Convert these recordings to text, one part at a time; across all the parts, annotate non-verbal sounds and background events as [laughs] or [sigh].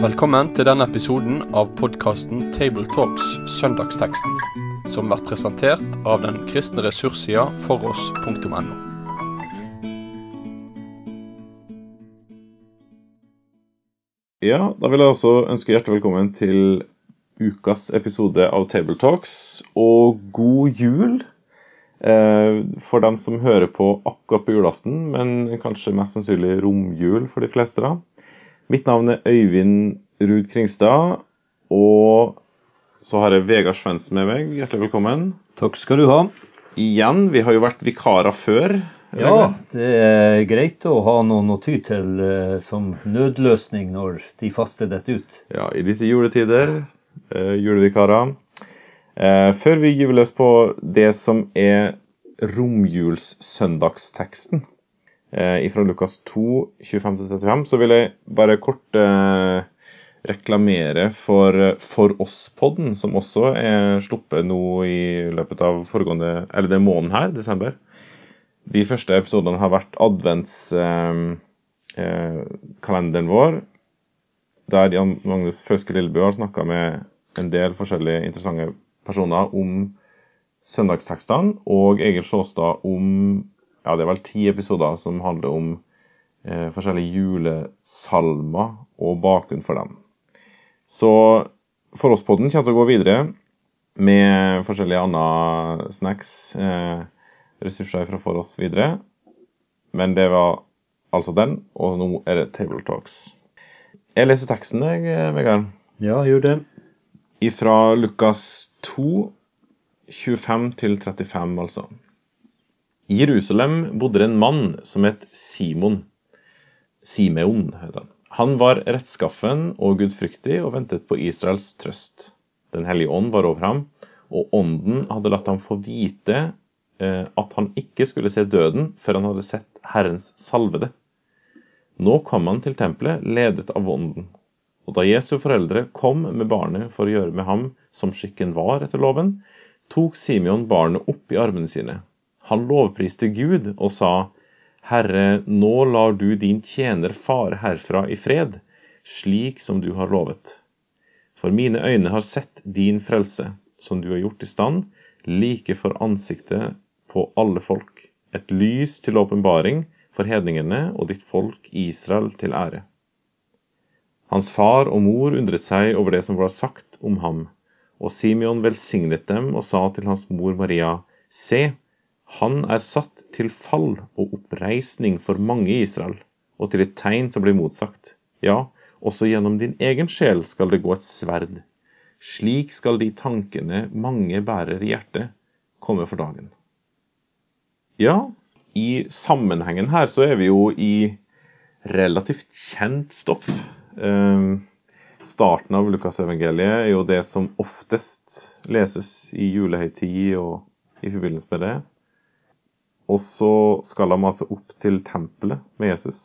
Velkommen til denne episoden av podkasten Tabletalks Søndagsteksten, som blir presentert av den kristne ressurssida foross.no. Ja, da vil jeg også ønske hjertelig velkommen til ukas episode av Tabletalks, og god jul eh, for dem som hører på akkurat på julaften, men kanskje mest sannsynlig romjul for de fleste. da. Mitt navn er Øyvind Ruud Kringstad, og så har jeg Vegard Svens med meg. Hjertelig velkommen. Takk skal du ha. Igjen, vi har jo vært vikarer før. Ja, det er greit å ha noen å ty til eh, som nødløsning når de faste detter ut. Ja, i disse juletider. Eh, julevikarer. Eh, før vi gyver løs på det som er romjulssøndagsteksten eh, fra Lukas 2, 25-35, så vil jeg bare kort eh, reklamere for For oss-podden, som også er sluppet nå i løpet av foregående, eller den måneden her, desember. De første episodene har vært adventskalenderen eh, vår, der Jan Magnus Fauske Lillebø har snakka med en del forskjellige interessante personer om søndagstekstene, og Egil Sjåstad om ja, det er vel ti episoder som handler om eh, forskjellige julesalmer og bakgrunn for dem. Så Foross-podden kommer til å gå videre med forskjellige andre snacks. Eh, ressurser fra for oss videre. Men det var altså den, og nå er det Table Talks. Jeg leser teksten, jeg, Vegard. Ja, gjør det. Fra Lukas 2, 25-35, altså. I Jerusalem bodde det en mann som het Simon. Simeon heter han. Han var rettskaffen og gudfryktig og ventet på Israels trøst. Den hellige ånd var over ham, og ånden hadde latt ham få vite Eh, at han ikke skulle se døden før han hadde sett Herrens salvede. Nå kom han til tempelet, ledet av ånden. Og da Jesu foreldre kom med barnet for å gjøre med ham som skikken var etter loven, tok Simeon barnet opp i armene sine. Han lovpriste Gud og sa, Herre, nå lar du din tjener fare herfra i fred, slik som du har lovet. For mine øyne har sett din frelse, som du har gjort i stand, like for ansiktet på alle folk, et lys til åpenbaring for hedningene og ditt folk Israel til ære. Hans far og mor undret seg over det som var sagt om ham, og Simeon velsignet dem og sa til hans mor Maria, Se, han er satt til fall og oppreisning for mange i Israel, og til et tegn som blir motsagt. Ja, også gjennom din egen sjel skal det gå et sverd. Slik skal de tankene mange bærer i hjertet, komme for dagen. Ja, i sammenhengen her så er vi jo i relativt kjent stoff. Um, starten av Lukasevangeliet er jo det som oftest leses i julehøytid og i forbindelse med det. Og så skal de altså opp til tempelet med Jesus.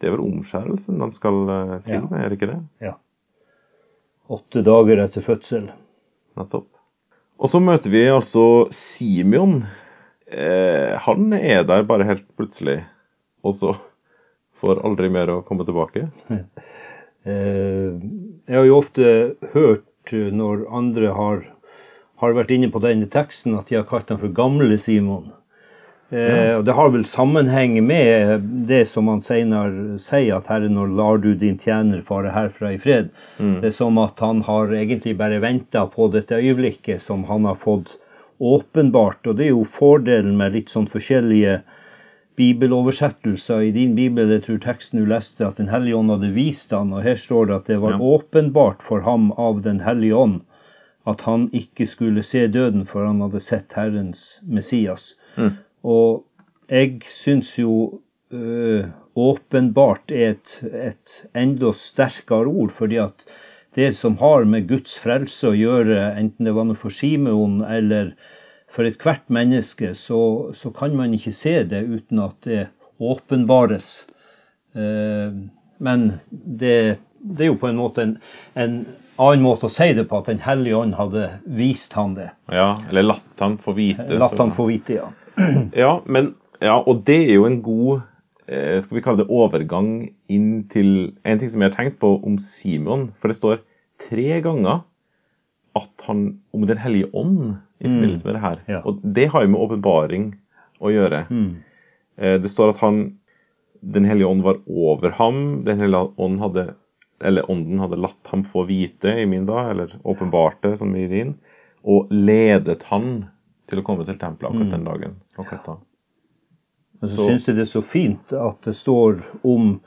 Det er vel omskjærelsen de skal eh, til med, er det ikke det? Ja. Åtte dager etter fødsel. Nettopp. Og så møter vi altså Simeon eh, han er der bare helt plutselig, og så får aldri mer å komme tilbake. [laughs] Eh, jeg har jo ofte hørt når andre har, har vært inne på denne teksten, at de har kalt ham for Gamle Simon. Eh, og Det har vel sammenheng med det som han senere sier, at Herre, nå lar du din tjener fare herfra i fred. Mm. Det er som at han har egentlig bare venta på dette øyeblikket som han har fått åpenbart. Og det er jo fordelen med litt sånn forskjellige bibeloversettelser. I din bibel jeg tror teksten du leste at Den hellige ånd hadde vist han, og her står det at det var ja. åpenbart for ham av Den hellige ånd at han ikke skulle se døden før han hadde sett Herrens Messias. Mm. Og jeg syns jo ø, åpenbart er et, et enda sterkere ord, fordi at det som har med Guds frelse å gjøre, enten det var noe for Simeon eller for ethvert menneske, så, så, kan man ikke se det uten at det åpenbares. Eh, men det, det, er jo på en måte en, en, annen måte å si det på, at Den hellige ånd hadde vist han det. Ja, eller latt han få vite. Latt han få vite, ja. ja, men, ja, og det er jo en god eh, skal vi kalle det overgang inn til en ting som jeg har tenkt på om Simon. For det står tre ganger at han om Den hellige ånd i forbindelse med det her. Ja. Og det har jo med åpenbaring å gjøre. Mm. Det står at han Den hellige ånd var over ham. Den hellige ånd hadde eller ånden hadde latt ham få vite i min dag, eller åpenbarte som i din, og ledet han til å komme til tempelet akkurat den dagen. Akkurat da. Men så, Så- syns jeg det er så fint at det står om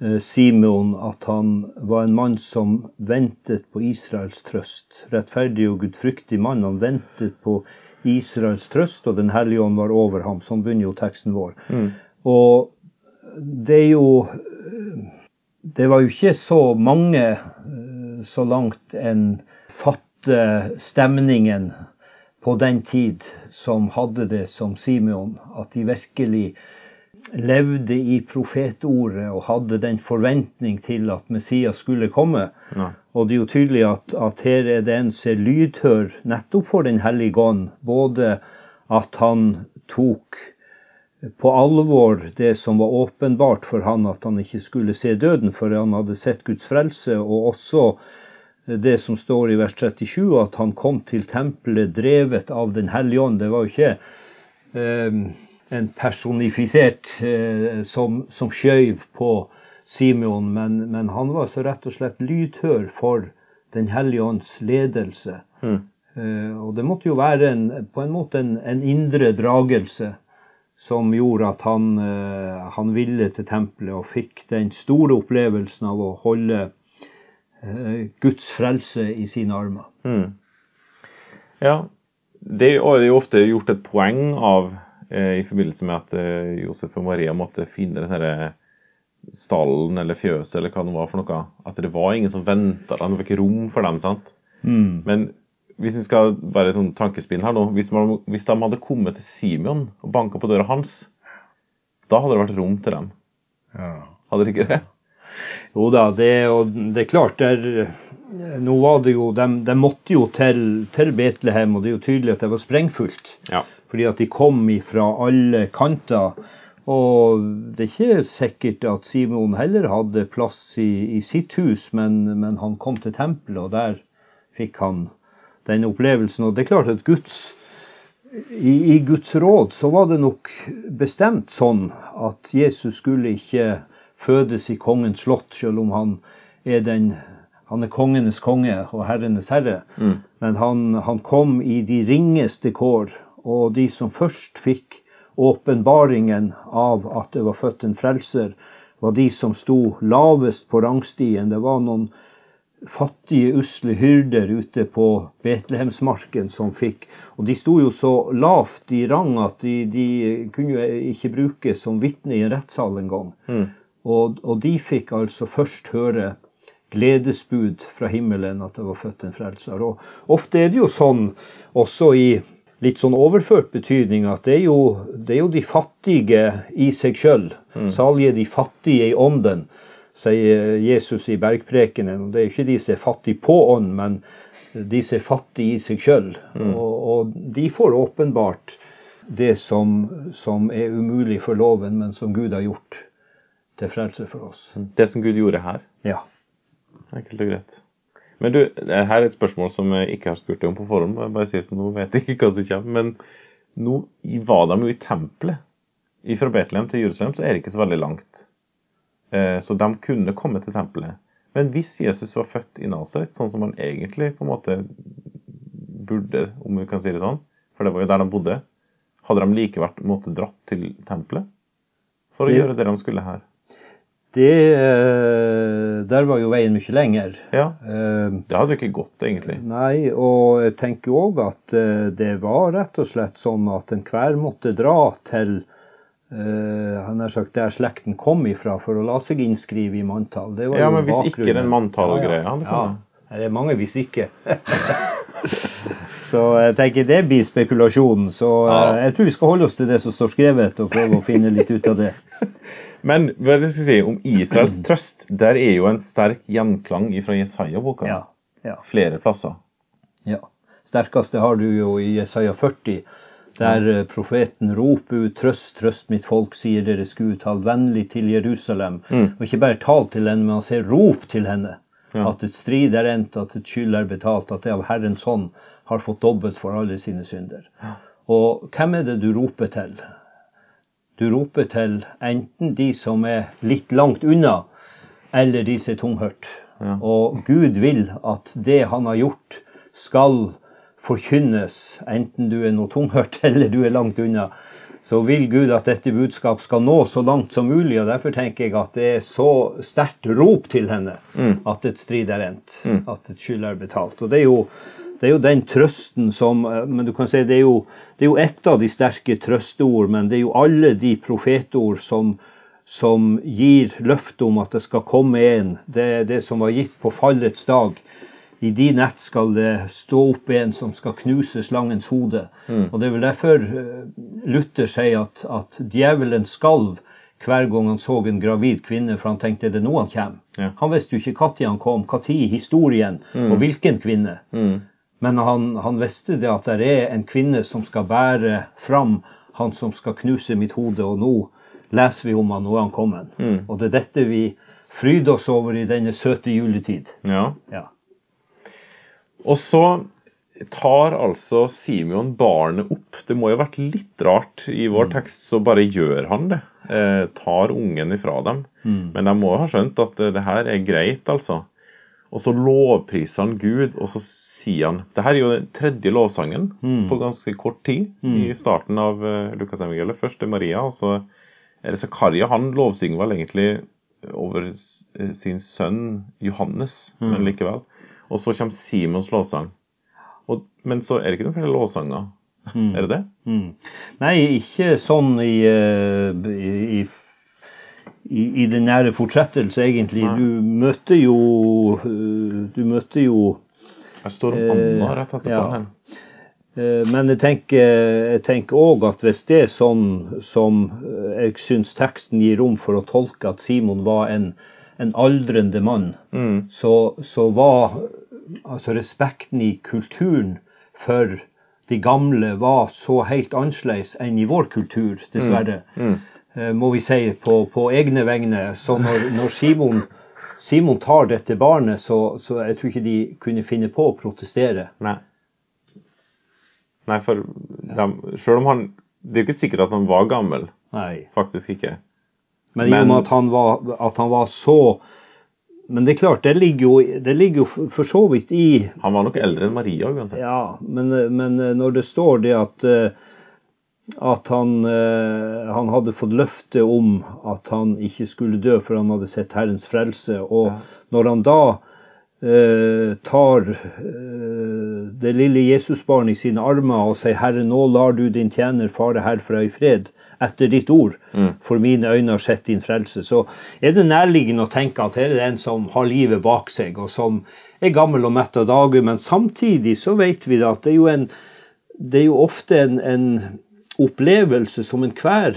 eh, Simeon at han var en mann som ventet på Israels trøst. Rettferdig og gudfryktig mann. Han ventet på Israels trøst, og Den hellige ånd var over ham. Sånn begynner jo teksten vår. Og det er jo eh, Det var jo ikke så mange eh, så langt en fatter stemningen på den tid som hadde det som Simeon, at de virkelig levde i profetordet og hadde den forventning til at Messias skulle komme. Ja. Og det er jo tydelig at, at her er det en som er lydhør nettopp for Den hellige ånd. Både at han tok på alvor det som var åpenbart for han at han ikke skulle se døden før han hadde sett Guds frelse, og også det som står i vers 37, at han kom til tempelet drevet av Den hellige ånd. Det var jo ikke eh, en personifisert eh, som, som skjøv på Simeon, men, men han var så rett og slett lydhør for Den hellige ånds ledelse. Eh, og det måtte jo være en, på en måte en, en indre dragelse som gjorde at han, eh, han ville til tempelet og fikk den store opplevelsen av å holde eh, Guds frelse i sine armer. Mm. Ja, det er jo ofte gjort et poeng av eh, i forbindelse med at Josef og Maria måtte finne den herre stallen eller fjøset eller hva det var for noe. At det var ingen som venta dem, det var ikke rom for dem. sant? Men hvis vi skal bare sånn tankespinn her nå, hvis, man, hvis de hadde kommet til Simeon og banka på døra hans, da hadde det vært rom til dem. Ja. Hadde det ikke det? Jo da, det, det er klart der, Nå var det jo, de, de måtte jo til, til Betlehem, og det er jo tydelig at det var sprengfullt. Ja. Fordi at de kom fra alle kanter. Og det er ikke sikkert at Simon heller hadde plass i, i sitt hus, men, men han kom til tempelet, og der fikk han den opplevelsen. Og det er klart at Guds, i, i Guds råd så var det nok bestemt sånn at Jesus skulle ikke fødes i kongens slott, selv om han er den han er kongenes konge og herrenes herre. Men han, han kom i de ringeste kår, og de som først fikk åpenbaringen av at det var født en frelser, var de som sto lavest på rangstien. Det var noen fattige, usle hyrder ute på Betlehemsmarken som fikk Og de sto jo så lavt i rang at de, de kunne jo ikke brukes som vitne i en rettssal engang. Og, og de fikk altså først høre gledesbud fra himmelen at det var født en frelser. Og ofte er det jo sånn, også i litt sånn overført betydning, at det er jo, det er jo de fattige i seg sjøl. Salige de fattige i ånden, sier Jesus i bergprekenen. Det er ikke de som er fattige på ånd, men de som er fattige i seg sjøl. Og, og de får åpenbart det som, som er umulig for loven, men som Gud har gjort til frelse for oss. Det som Gud gjorde her. Ja. Enkelt og greit. Men du, her er et spørsmål som jeg ikke har spurt deg om på forhånd. jeg bare sier så nå vet jeg ikke hva som kommer. Men nå var de jo i tempelet. Fra Betlehem til Jerusalem så er det ikke så veldig langt. Eh, Så de kunne komme til tempelet. Men hvis Jesus var født i Nasaret, sånn som han egentlig på en måte burde, om vi kan si det sånn, for det var jo der de bodde, hadde de likevel måttet dratt til tempelet for å Det- gjøre det de skulle her? Det, eh, der var jo veien mye lenger. Ja, Eh, det hadde jo ikke gått, egentlig. Nei, og jeg tenker òg at det var rett og slett sånn at enhver måtte dra til eh, han har sagt der slekten kom ifra for å la seg innskrive i manntall. Det var Ja, men hvis ikke den manntallgreia ja, ja. ja, det er mange hvis ikke. [laughs] så jeg tenker det blir spekulasjonen. Så eh, Ja. jeg tror vi skal holde oss til det som står skrevet, og prøve å finne litt ut av det. [laughs] Men hva skal jeg si om Israels [clears throat] trøst? Der er jo en sterk gjenklang fra Jesaja-boka. Ja, ja. Flere plasser. Ja. Sterkeste har du jo i Jesaja 40, Der eh, profeten roper ut 'Trøst, trøst mitt folk', sier deres Gud, tal vennlig til Jerusalem. Mm. Og ikke bare tal til henne, men han sier rop til henne. Ja. At et strid er endt, at et skyld er betalt, at det av Herrens hånd har fått dobbelt for alle sine synder. Og hvem er det du roper til? Du roper til enten de som er litt langt unna, eller de som er tunghørt. Ja. Og Gud vil at det han har gjort, skal forkynnes, enten du er noe tunghørt [laughs] eller du er langt unna. Så vil Gud at dette budskap skal nå så langt som mulig, og derfor tenker jeg at det er så sterkt rop til henne Mm. at et strid er endt, Mm. at et skyld er betalt. Og det er jo det er jo den trøsten som eh, Men du kan si det er jo, det er jo ett av de sterke trøsteord, men det er jo alle de profetord som, som gir løfte om at det skal komme en. Det er det som var gitt på fallets dag. I de nett skal det stå opp en som skal knuse slangens hode. Mm. Og det er vel derfor eh, Luther sier at, at djevelen skalv hver gang han så en gravid kvinne, for han tenkte er det nå han kommer. Ja. Han visste jo ikke når han kom, når i historien, og hvilken kvinne. Mm. Men han, han visste det at det er en kvinne som skal bære fram han som skal knuse mitt hode, og nå leser vi om han, nå er han kommet. Mm. Og det er dette vi fryder oss over i denne søte juletid. Ja. Ja. Og så tar altså Simeon barnet opp. Det må jo ha vært litt rart. I vår tekst så bare gjør han det. Eh, tar ungen ifra dem. Men de må jo ha skjønt at eh, det her er greit, altså. Og så lovpriser han Gud, og så sier han Det her er jo den tredje lovsangen på ganske kort tid i starten av uh, Lukasevangeliet. Først er Maria, og så er det Zakaria. Han lovsynger vel egentlig over eh, sin sønn Johannes, men likevel. Og så kommer Simons lovsang. Og, men så er det ikke noen flere lovsanger. Er det det? Mm. Nei, ikke sånn i, eh, i, i, i den nære fortsettelse, egentlig. Nei. Du møter jo eh, Du møter jo Jeg står om Anna rett etterpå. ja. her. Eh, Men jeg tenker, òg at hvis det er sånn som jeg syns teksten gir rom for å tolke at Simon var en, en aldrende mann, Mm. så, så var altså respekten i kulturen for de gamle var så helt annerledes enn i vår kultur, dessverre. Mm. Mm. Må vi si på, på egne vegne. Så når, når Simon, Simon tar dette barnet, så, så jeg tror ikke de kunne finne på å protestere. Nei. Nei, for de, selv om han Det er jo ikke sikkert at han var gammel. Nei. Faktisk ikke. Men, i og med at han var, at han var så Men det er klart, det ligger jo, det ligger jo for så vidt i Han var nok eldre enn Maria uansett. Ja, men, men når det står det at eh, at han, eh, han hadde fått løfte om at han ikke skulle dø før han hadde sett Herrens frelse. Og Ja. når han da eh, tar eh, det lille Jesusbarnet i sine armer og sier 'Herre, nå lar du din tjener fare herfra i fred etter ditt ord', Mm. for mine øyne har sett din frelse, så er det nærliggende å tenke at her er det en som har livet bak seg, og som er gammel og mett av dager. Men samtidig så vet vi at det er jo, en, det er jo ofte en, en opplevelse som enhver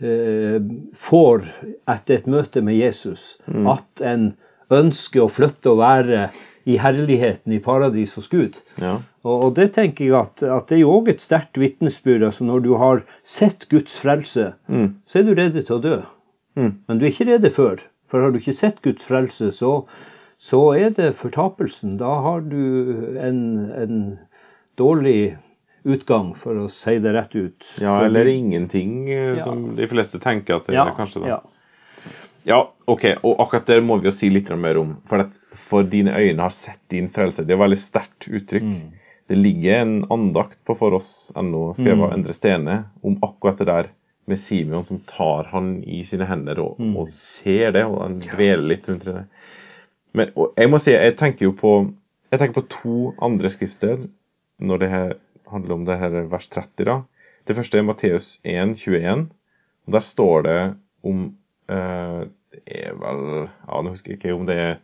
eh, får etter et møte med Jesus. At en ønsker å flytte og være i herligheten i paradis hos Gud. Ja. Og, og det tenker jeg at, at det er jo òg et sterkt vitnesbyrd. Altså når du har sett Guds frelse, Mm. så er du redd til å dø. Mm. Men du er ikke redd før. For har du ikke sett Guds frelse, så, så er det fortapelsen. Da har du en, en dårlig utgang, for å si det rett ut. ja, eller ingenting, eh, Ja. som de fleste tenker at det ja, er kanskje. da. Ja. Ja, ok, og akkurat det må vi jo si litt mer om. For, for dine øyne har sett din frelse. Det er et veldig sterkt uttrykk. Mm. Det ligger en andakt på foross.no, skrevet av Endre Stene, om akkurat det der med Simeon som tar han i sine hender og, og ser det, og han dveler litt rundt det. Men jeg må si, jeg tenker jo på jeg tenker på to andre skriftsted når det her handler om det her vers 30. da. Det første er Matteus 1, 21. Og der står det om Det er vel ja, Nå husker jeg ikke om det er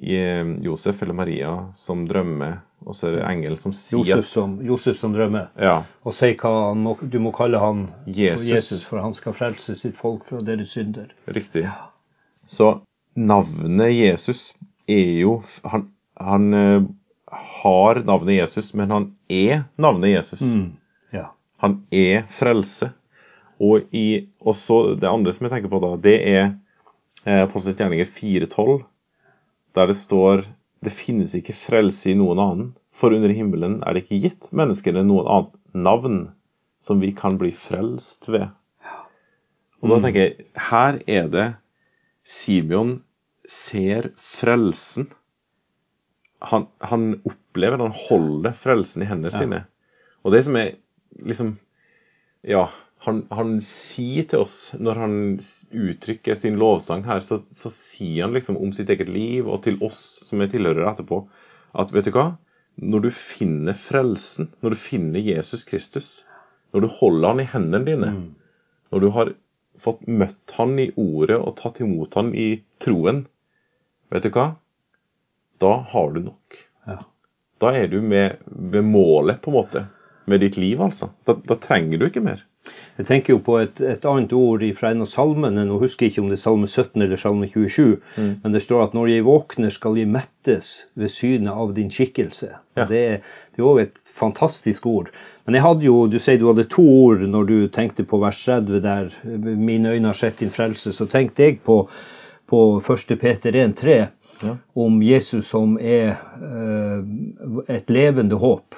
eh, Josef eller Maria som drømmer, og så er det engel som sier Josef, som, Josef som drømmer. Ja, Og sier hva han må, du må kalle han Jesus. for Jesus, for han skal frelse sitt folk fra deres synder. riktig. Så navnet Jesus er jo Han, han eh, har navnet Jesus, men han er navnet Jesus. Mm. Ja. Han er frelse. Og i, også det andre som jeg tenker på da, det er eh, Postens gjerninger 4.12, der det står det finnes ikke frelse i noen annen, for under himmelen er det ikke gitt menneskene noen annet navn som vi kan bli frelst ved. Og da tenker jeg, her er det Simeon ser frelsen. Han, han opplever, han holder frelsen i hendene Ja. sine. Og det som er liksom Ja, han, han sier til oss, når han uttrykker sin lovsang her, så, så sier han liksom om sitt eget liv, og til oss som er tilhørere etterpå, at vet du hva? Når du finner frelsen, når du finner Jesus Kristus, når du holder han i hendene dine, når du har fått møtt han i ordet og tatt imot han i troen, vet du hva? Da har du nok. Ja. Da er du med, ved målet, på en måte, med ditt liv, altså. Da, da trenger du ikke mer. Jeg tenker jo på et, et annet ord fra en av salmene. Nå husker jeg ikke om det er salme 17 eller salme 27, men det står at når jeg våkner, skal jeg mettes ved synet av din skikkelse. Ja. Det, det er òg et fantastisk ord. Men jeg hadde jo, du sier du hadde to ord når du tenkte på vers 30 der, mine øyne har sett din frelse, så tenkte jeg på, på 1. Peter 1,3 Ja. om Jesus som er eh, et levende håp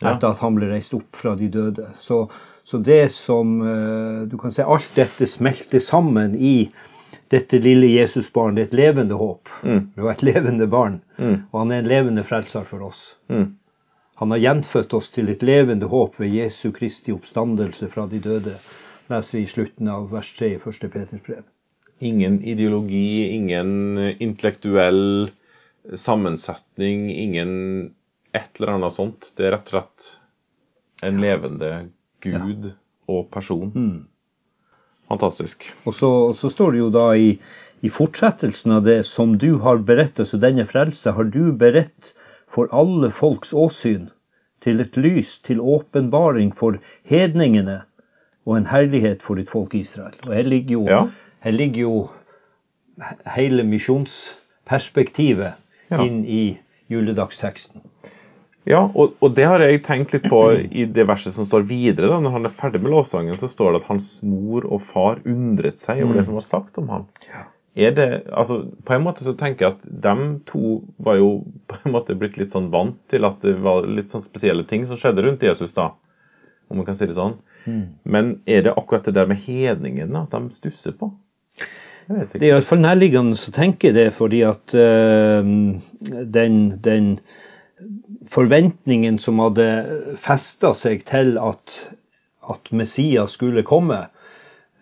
Ja. etter at han ble reist opp fra de døde. Så, så det som eh, Du kan si alt dette smelter sammen i dette lille Jesusbarnet. Det er et levende håp. Mm. Det var et levende barn. Mm. Og han er en levende frelser for oss. Mm. Han har gjenfødt oss til et levende håp ved Jesu Kristi oppstandelse fra de døde, leser vi i slutten av vers 3 i 1. Peters brev. Ingen ideologi, ingen intellektuell sammensetning, ingen et eller annet sånt. Det er rett og slett en levende Gud og person. Mm. Fantastisk. Og så, og så står det jo da i, i fortsettelsen av det som du har beredt, altså denne frelse har du beredt for alle folks åsyn, til et lys, til åpenbaring for hedningene, og en herlighet for ditt folk Israel. Og her ligger jo, Ja. her ligger jo hele misjonsperspektivet Ja. inn i juledagsteksten. Ja, og, og det har jeg tenkt litt på i det verset som står videre. da, Når han er ferdig med lovsangen, så står det at hans mor og far undret seg over det som var sagt om ham. Er det, altså På en måte så tenker jeg at de to var jo [laughs] på en måte blitt litt sånn vant til at det var litt sånn spesielle ting som skjedde rundt Jesus, da. Om man kan si det sånn. Men er det akkurat det der med hedningene at de stusser på? Jeg vet Det er ikke. iallfall nærliggende å tenke det, fordi at øh, den, den forventningen som hadde festa seg til at, at Messias skulle komme,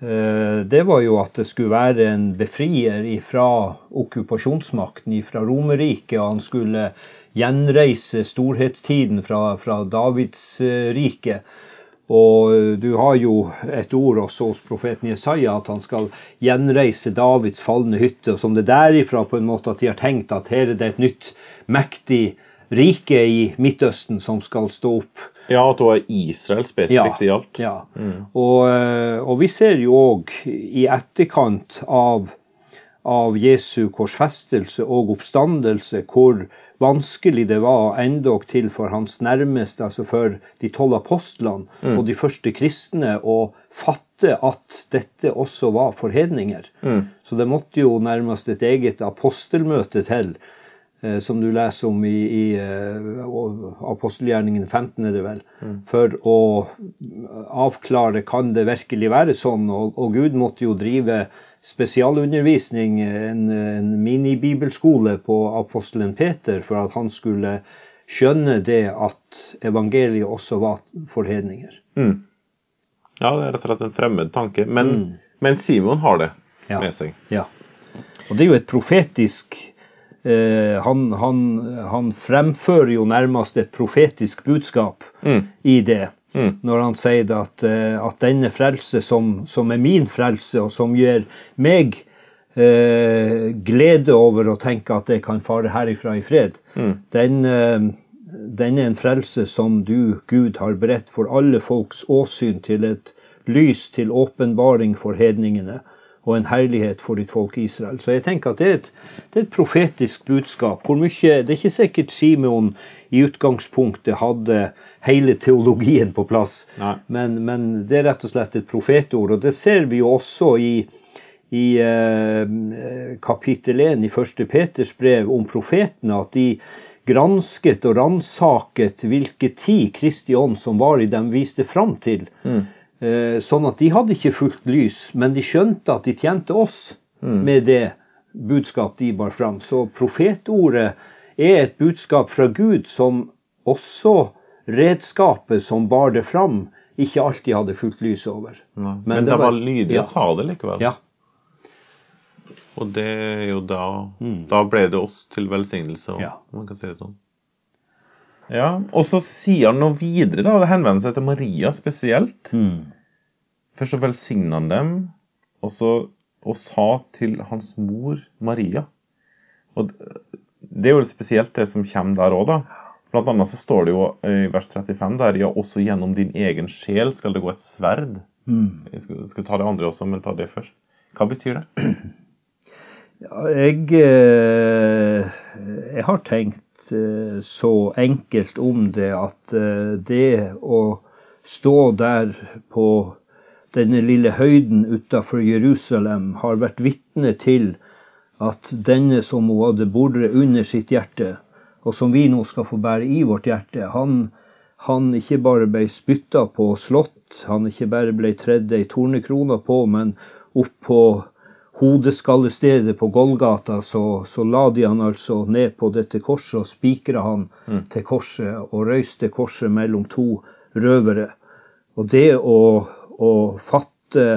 eh, det var jo at det skulle være en befrier fra okkupasjonsmakten, fra Romerriket, han skulle gjenreise storhetstiden fra, fra Davids eh, rike. Og du har jo et ord også hos profeten Jesaja, at han skal gjenreise Davids falne hytte. Og som det derifra på en måte at de har tenkt at her er det et nytt, mektig rike i Midtøsten som skal stå opp. Ja, at det var Israel spesifikt det gjaldt. Ja. Og, eh, og vi ser jo òg i etterkant av, av Jesu korsfestelse og oppstandelse hvor vanskelig det var endog til for hans nærmeste, altså for de tolv apostlene og de første kristne, å fatte at dette også var for hedninger. Mm. Så det måtte jo nærmest et eget apostelmøte til, som du leser om i, i eh, apostelgjerningen 15, er det vel, for å avklare kan det virkelig være sånn. Og, og Gud måtte jo drive spesialundervisning, en, en minibibelskole på apostelen Peter, for at han skulle skjønne det at evangeliet også var for hedninger. Mm. Ja, det er rett og slett en fremmed tanke. Men, men Simon har det Ja. med seg. Ja. Og det er jo et profetisk eh, han, han, han fremfører jo nærmest et profetisk budskap Mm. i det. Mm. Når han sier at, eh, at denne frelse, som, som er min frelse, og som gjør meg eh, glede over å tenke at jeg kan fare herifra i fred, Mm. den, eh, den er en frelse som du, Gud, har beredt for alle folks åsyn til et lys til åpenbaring for hedningene, og en herlighet for ditt folk Israel. Så jeg tenker at det er et, det er et profetisk budskap. hvor mye, Det er ikke sikkert Simeon i utgangspunktet hadde hele teologien på plass, men, men, det er rett og slett et profetord. Og det ser vi jo også i, i eh, kapittel 1 i 1. Peters brev om profetene, at de gransket og ransaket hvilke tid Kristi ånd som var i dem, viste fram til. Mm. Eh, sånn at de hadde ikke fullt lys, men de skjønte at de tjente oss mm. med det budskap de bar fram. Så profetordet er et budskap fra Gud som også redskapet som bar det fram, ikke alltid hadde fullt lys over. Men, men, det var, var lydige ja. sa det likevel. Ja. Og det er jo da mm. Da ble det oss til velsignelse, ja. man kan si det sånn. Ja, Og så sier han noe videre, da. Det henvender seg til Maria spesielt. Mm. Først så velsigna han dem, og, så, og sa til hans mor Maria. Og det er jo spesielt det som kommer der òg, da. Blant annet så står det jo i vers 35 der ja, også gjennom din egen sjel skal det gå et sverd. Mm. Jeg skal, skal, ta det andre også, men ta det først. Hva betyr det? [clears throat] Ja, jeg, eh, jeg har tenkt Eh, så enkelt om det at eh, det å stå der på denne lille høyden utafor Jerusalem har vært vitne til at denne som hun hadde båret under sitt hjerte, og som vi nå skal få bære i vårt hjerte, han, han ikke bare ble spytta på og slått, han ikke bare ble tredd ei tornekrone på, men opp på hodeskallestedet på Golgata, så, så, la de han altså ned på dette korset og spikra han mm. til korset og røyste korset mellom to røvere. Og det å, å fatte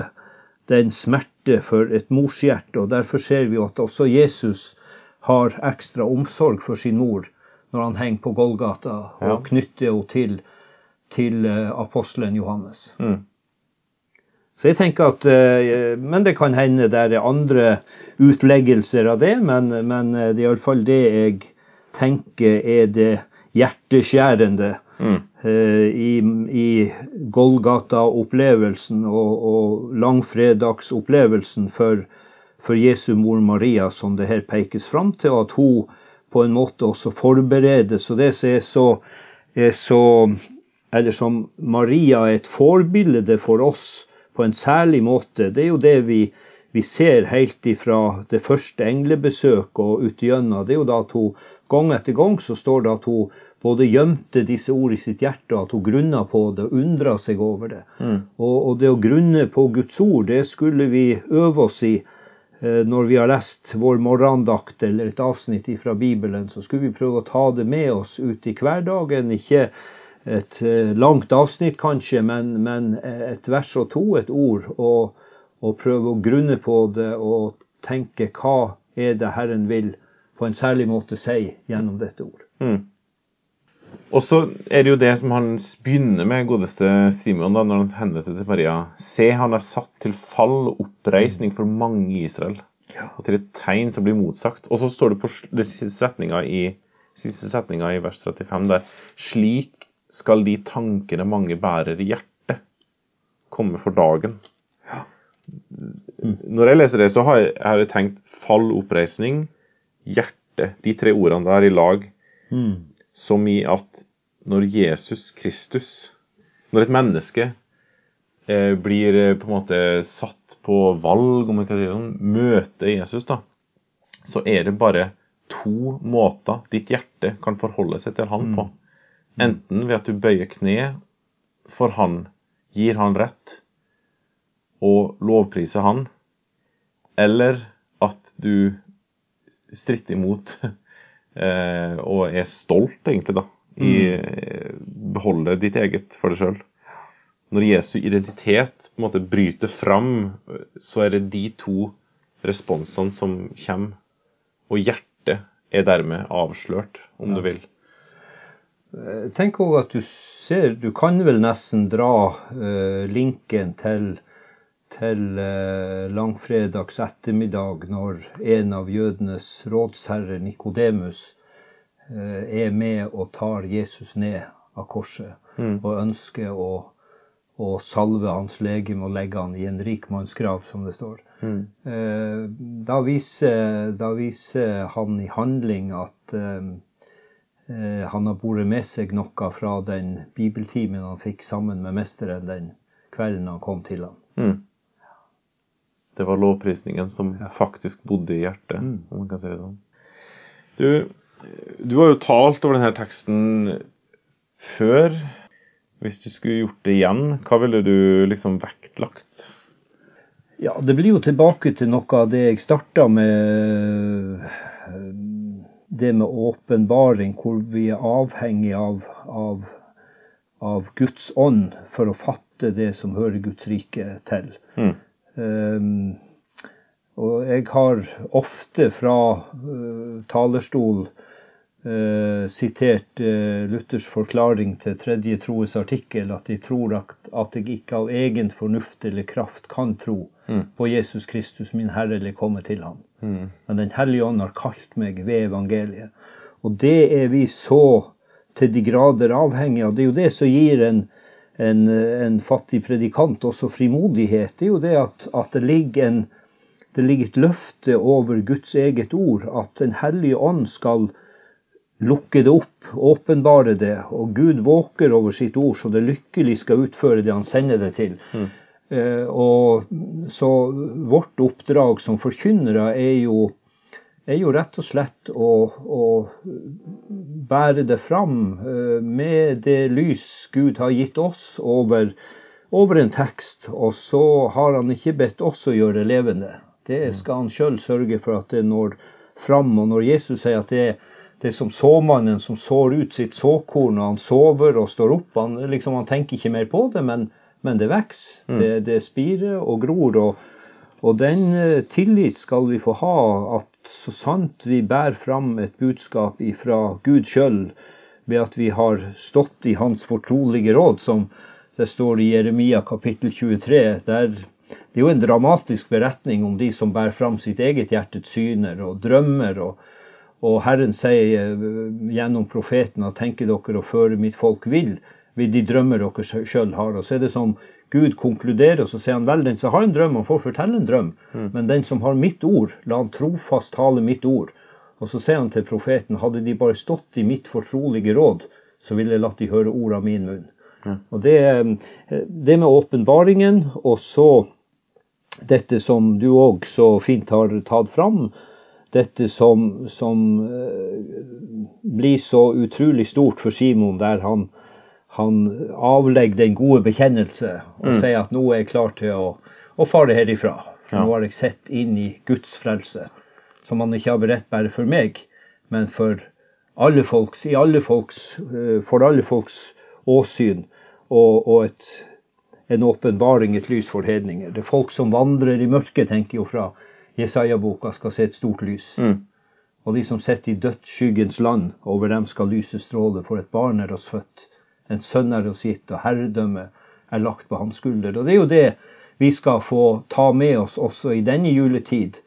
den smerte for et morshjerte, og derfor ser vi jo at også Jesus har ekstra omsorg for sin mor når han henger på Golgata og ja. knytter henne til, til eh, apostelen Johannes. Mm. Så jeg tenker at, eh, Men det kan hende det er andre utleggelser av det, men, men eh, det er iallfall det jeg tenker er det hjerteskjærende mm. Eh, i, i Golgata-opplevelsen og, og langfredagsopplevelsen for, for Jesu mor Maria, som det her pekes fram til, at hun på en måte også forberedes. Og det som er så, er så Eller som Maria er et forbilde for oss på en særlig måte, det er jo det vi, vi ser helt ifra det første englebesøket og utgjennom. Det er jo da at hun gang etter gang så står det at hun både gjemte disse ord i sitt hjerte, og at hun grunna på det og undra seg over det. Mm. Og, og, det å grunne på Guds ord, det skulle vi øve oss i eh, når vi har lest vår morgendakt eller et avsnitt fra Bibelen. Så skulle vi prøve å ta det med oss ut i hverdagen. Ikke et eh, langt avsnitt, kanskje, men, men, et vers og to, et ord, og, og, prøve å grunne på det og tenke hva er det Herren vil på en særlig måte si gjennom dette ord. Mm. Og så er det jo det som han begynner med, godeste Simon, da, når han henvender seg til Maria. Se, han er satt til fall og oppreisning for mange i Israel, og til et tegn som blir motsagt. Og så står det på siste setninga i, siste setninga i vers 35 der slik skal de tankene mange bærer i hjertet, komme for dagen. Når jeg leser det, så har jeg, har jeg tenkt fall, oppreisning, hjerte. De tre ordene der i lag. Mm. Som i at når Jesus Kristus, når et menneske eh, blir eh, på en måte satt på valg, om man kan si sånn, møter Jesus, da, så er det bare to måter ditt hjerte kan forholde seg til han på. Mm. Enten ved at du bøyer kne for han, gir han rett og lovpriser han, eller at du stritter imot [laughs] eh, og er stolt, egentlig, da. I mm. beholde ditt eget for deg sjøl. Når Jesu identitet på en måte bryter fram, så er det de to responsene som kommer. Og hjertet er dermed avslørt, om ja. du vil. Eh, tenk òg at du ser Du kan vel nesten dra uh, linken til, til uh, langfredags ettermiddag, når en av jødenes rådsherrer, Nikodemus, er med og tar Jesus ned av korset, mm. og ønsker å, og salve hans legeme og legge han i en rik manns grav, som det står. Mm. Eh, da, viser, da, viser, han i handling at eh, eh, han har båret med seg noe fra den bibeltimen han fikk sammen med mesteren den kvelden han kom til ham. Mm. Det var lovprisningen som Ja. faktisk bodde i hjertet, Mm. om man kan si det sånn. Du, du har jo talt over denne teksten før. Hvis du skulle gjort det igjen, hva ville du liksom vektlagt? Ja, det blir jo tilbake til noe av det jeg starta med. Det med åpenbaring, hvor vi er avhengig av, av, av Guds ånd for å fatte det som hører Guds rike til. Mm. Um, og jeg har ofte fra uh, talerstol uh, sitert eh, Luthers forklaring til tredje troes artikkel, at de tror at, at jeg ikke av egen fornuft eller kraft kan tro Mm. på Jesus Kristus, min Herre, eller komme til ham. Mm. Men Den hellige ånd har kalt meg ved evangeliet. Og det er vi så til de grader avhengig av. Det er jo det som gir en, en, en fattig predikant også frimodighet. Det er jo det at, at det, ligger en, det ligger et løfte over Guds eget ord. At Den hellige ånd skal lukke det opp, åpenbare det. Og Gud våker over sitt ord, så det lykkelig skal utføre det han sender det til. Mm. Eh, og så vårt oppdrag som forkynnere er jo, er jo rett og slett å, å bære det fram eh, med det lys Gud har gitt oss over, over en tekst. Og så har han ikke bedt oss å gjøre det levende. Det skal han sjøl sørge for at det når fram. Og når Jesus sier at det er det er som såmannen som sår ut sitt såkorn og han sover og står opp. Han, liksom, han tenker ikke mer på det, men, men det vokser. Mm. Det, det spirer og gror. Og, og den eh, tillit skal vi få ha, at så sant vi bærer fram et budskap fra Gud sjøl, ved at vi har stått i Hans fortrolige råd, som det står i Jeremia kapittel 23. Der, det er jo en dramatisk beretning om de som bærer fram sitt eget hjertets syner og drømmer. og og Herren sier eh, gjennom profeten at tenker dere å føre mitt folk vill ved de drømmer dere sjøl har. Og så er det som Gud konkluderer, og så sier han vel, den som har en drøm, han får fortelle en drøm. Men den som har mitt ord, la han trofast tale mitt ord. Og så sier han til profeten, hadde de bare stått i mitt fortrolige råd, så ville jeg latt de høre ord av min munn. Mm. Og det, eh, det med åpenbaringen, og så dette som du òg så fint har tatt fram, dette som, som eh, blir så utrolig stort for Simon, der han, han avlegger den gode bekjennelse og Mm. sier at nå er jeg klar til å, å fare herifra. For Ja. nå har jeg sett inn i Guds frelse, som han ikke har beredt bare for meg, men for alle folks, i alle folks, eh, for alle folks åsyn, og, og et, en åpenbaring, et lys for hedninger. Det er folk som vandrer i mørket, tenker jo fra Jesaja-boka, skal se et stort lys. Mm. Og de som sitter i dødsskyggens land, over dem skal lyset stråle, for et barn er oss født. En sønn er oss gitt, og herredømme er lagt på hans skulder. Og det er jo det vi skal få ta med oss også i denne juletid.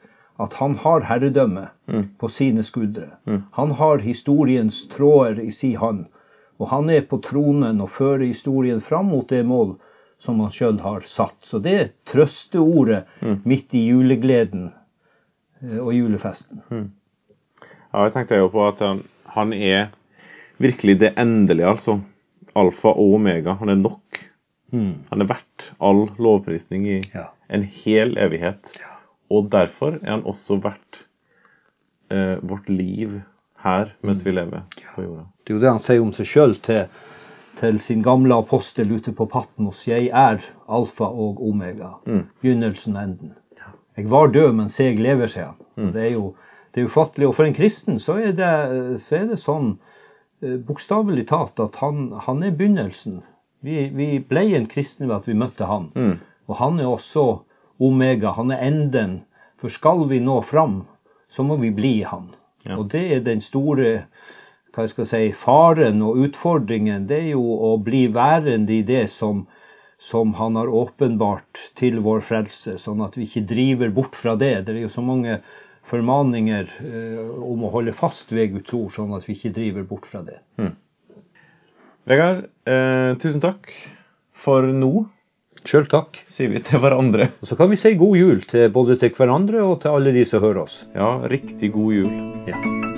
At han har herredømme Mm. på sine skuldre. Mm. Han har historiens tråder i si hand, Og han er på tronen og fører historien fram mot det mål som han sjøl har satt. Så det er trøsteordet Mm. midt i julegleden eh, og julefesten. Ja, jeg tenkte jo på at han, han er virkelig det endelige, altså. Alfa og omega. Han er nok. Han er verdt all lovprisning i Ja. en hel evighet. Og derfor er han også verdt eh, vårt liv her mens vi lever på jorda. Det er jo det han sier om seg sjøl til, til sin gamle apostel ute på Patmos. Jeg er alfa og omega, Mm. begynnelsen og enden. Jeg var død, men se, jeg lever, sier han. Mm. Det er jo det er ufattelig. Og for en kristen så er det, så er det sånn eh, bokstavelig talt at han, han er begynnelsen. Vi, vi ble en kristen ved at vi møtte han. Mm. Og han er også omega, han er enden. For skal vi nå fram, så må vi bli han. Ja. Og det er den store hva jeg skal si, faren og utfordringen. Det er jo å bli værende i det som, som han har åpenbart til vår frelse, sånn at vi ikke driver bort fra det. Det er jo så mange formaninger eh, om å holde fast ved Guds ord, sånn at vi ikke driver bort fra det. Vegard, eh, tusen takk for nå. Sjøl takk. sier vi til hverandre. Og så kan vi si god jul til både til hverandre og til alle de som hører oss. Ja, riktig god jul.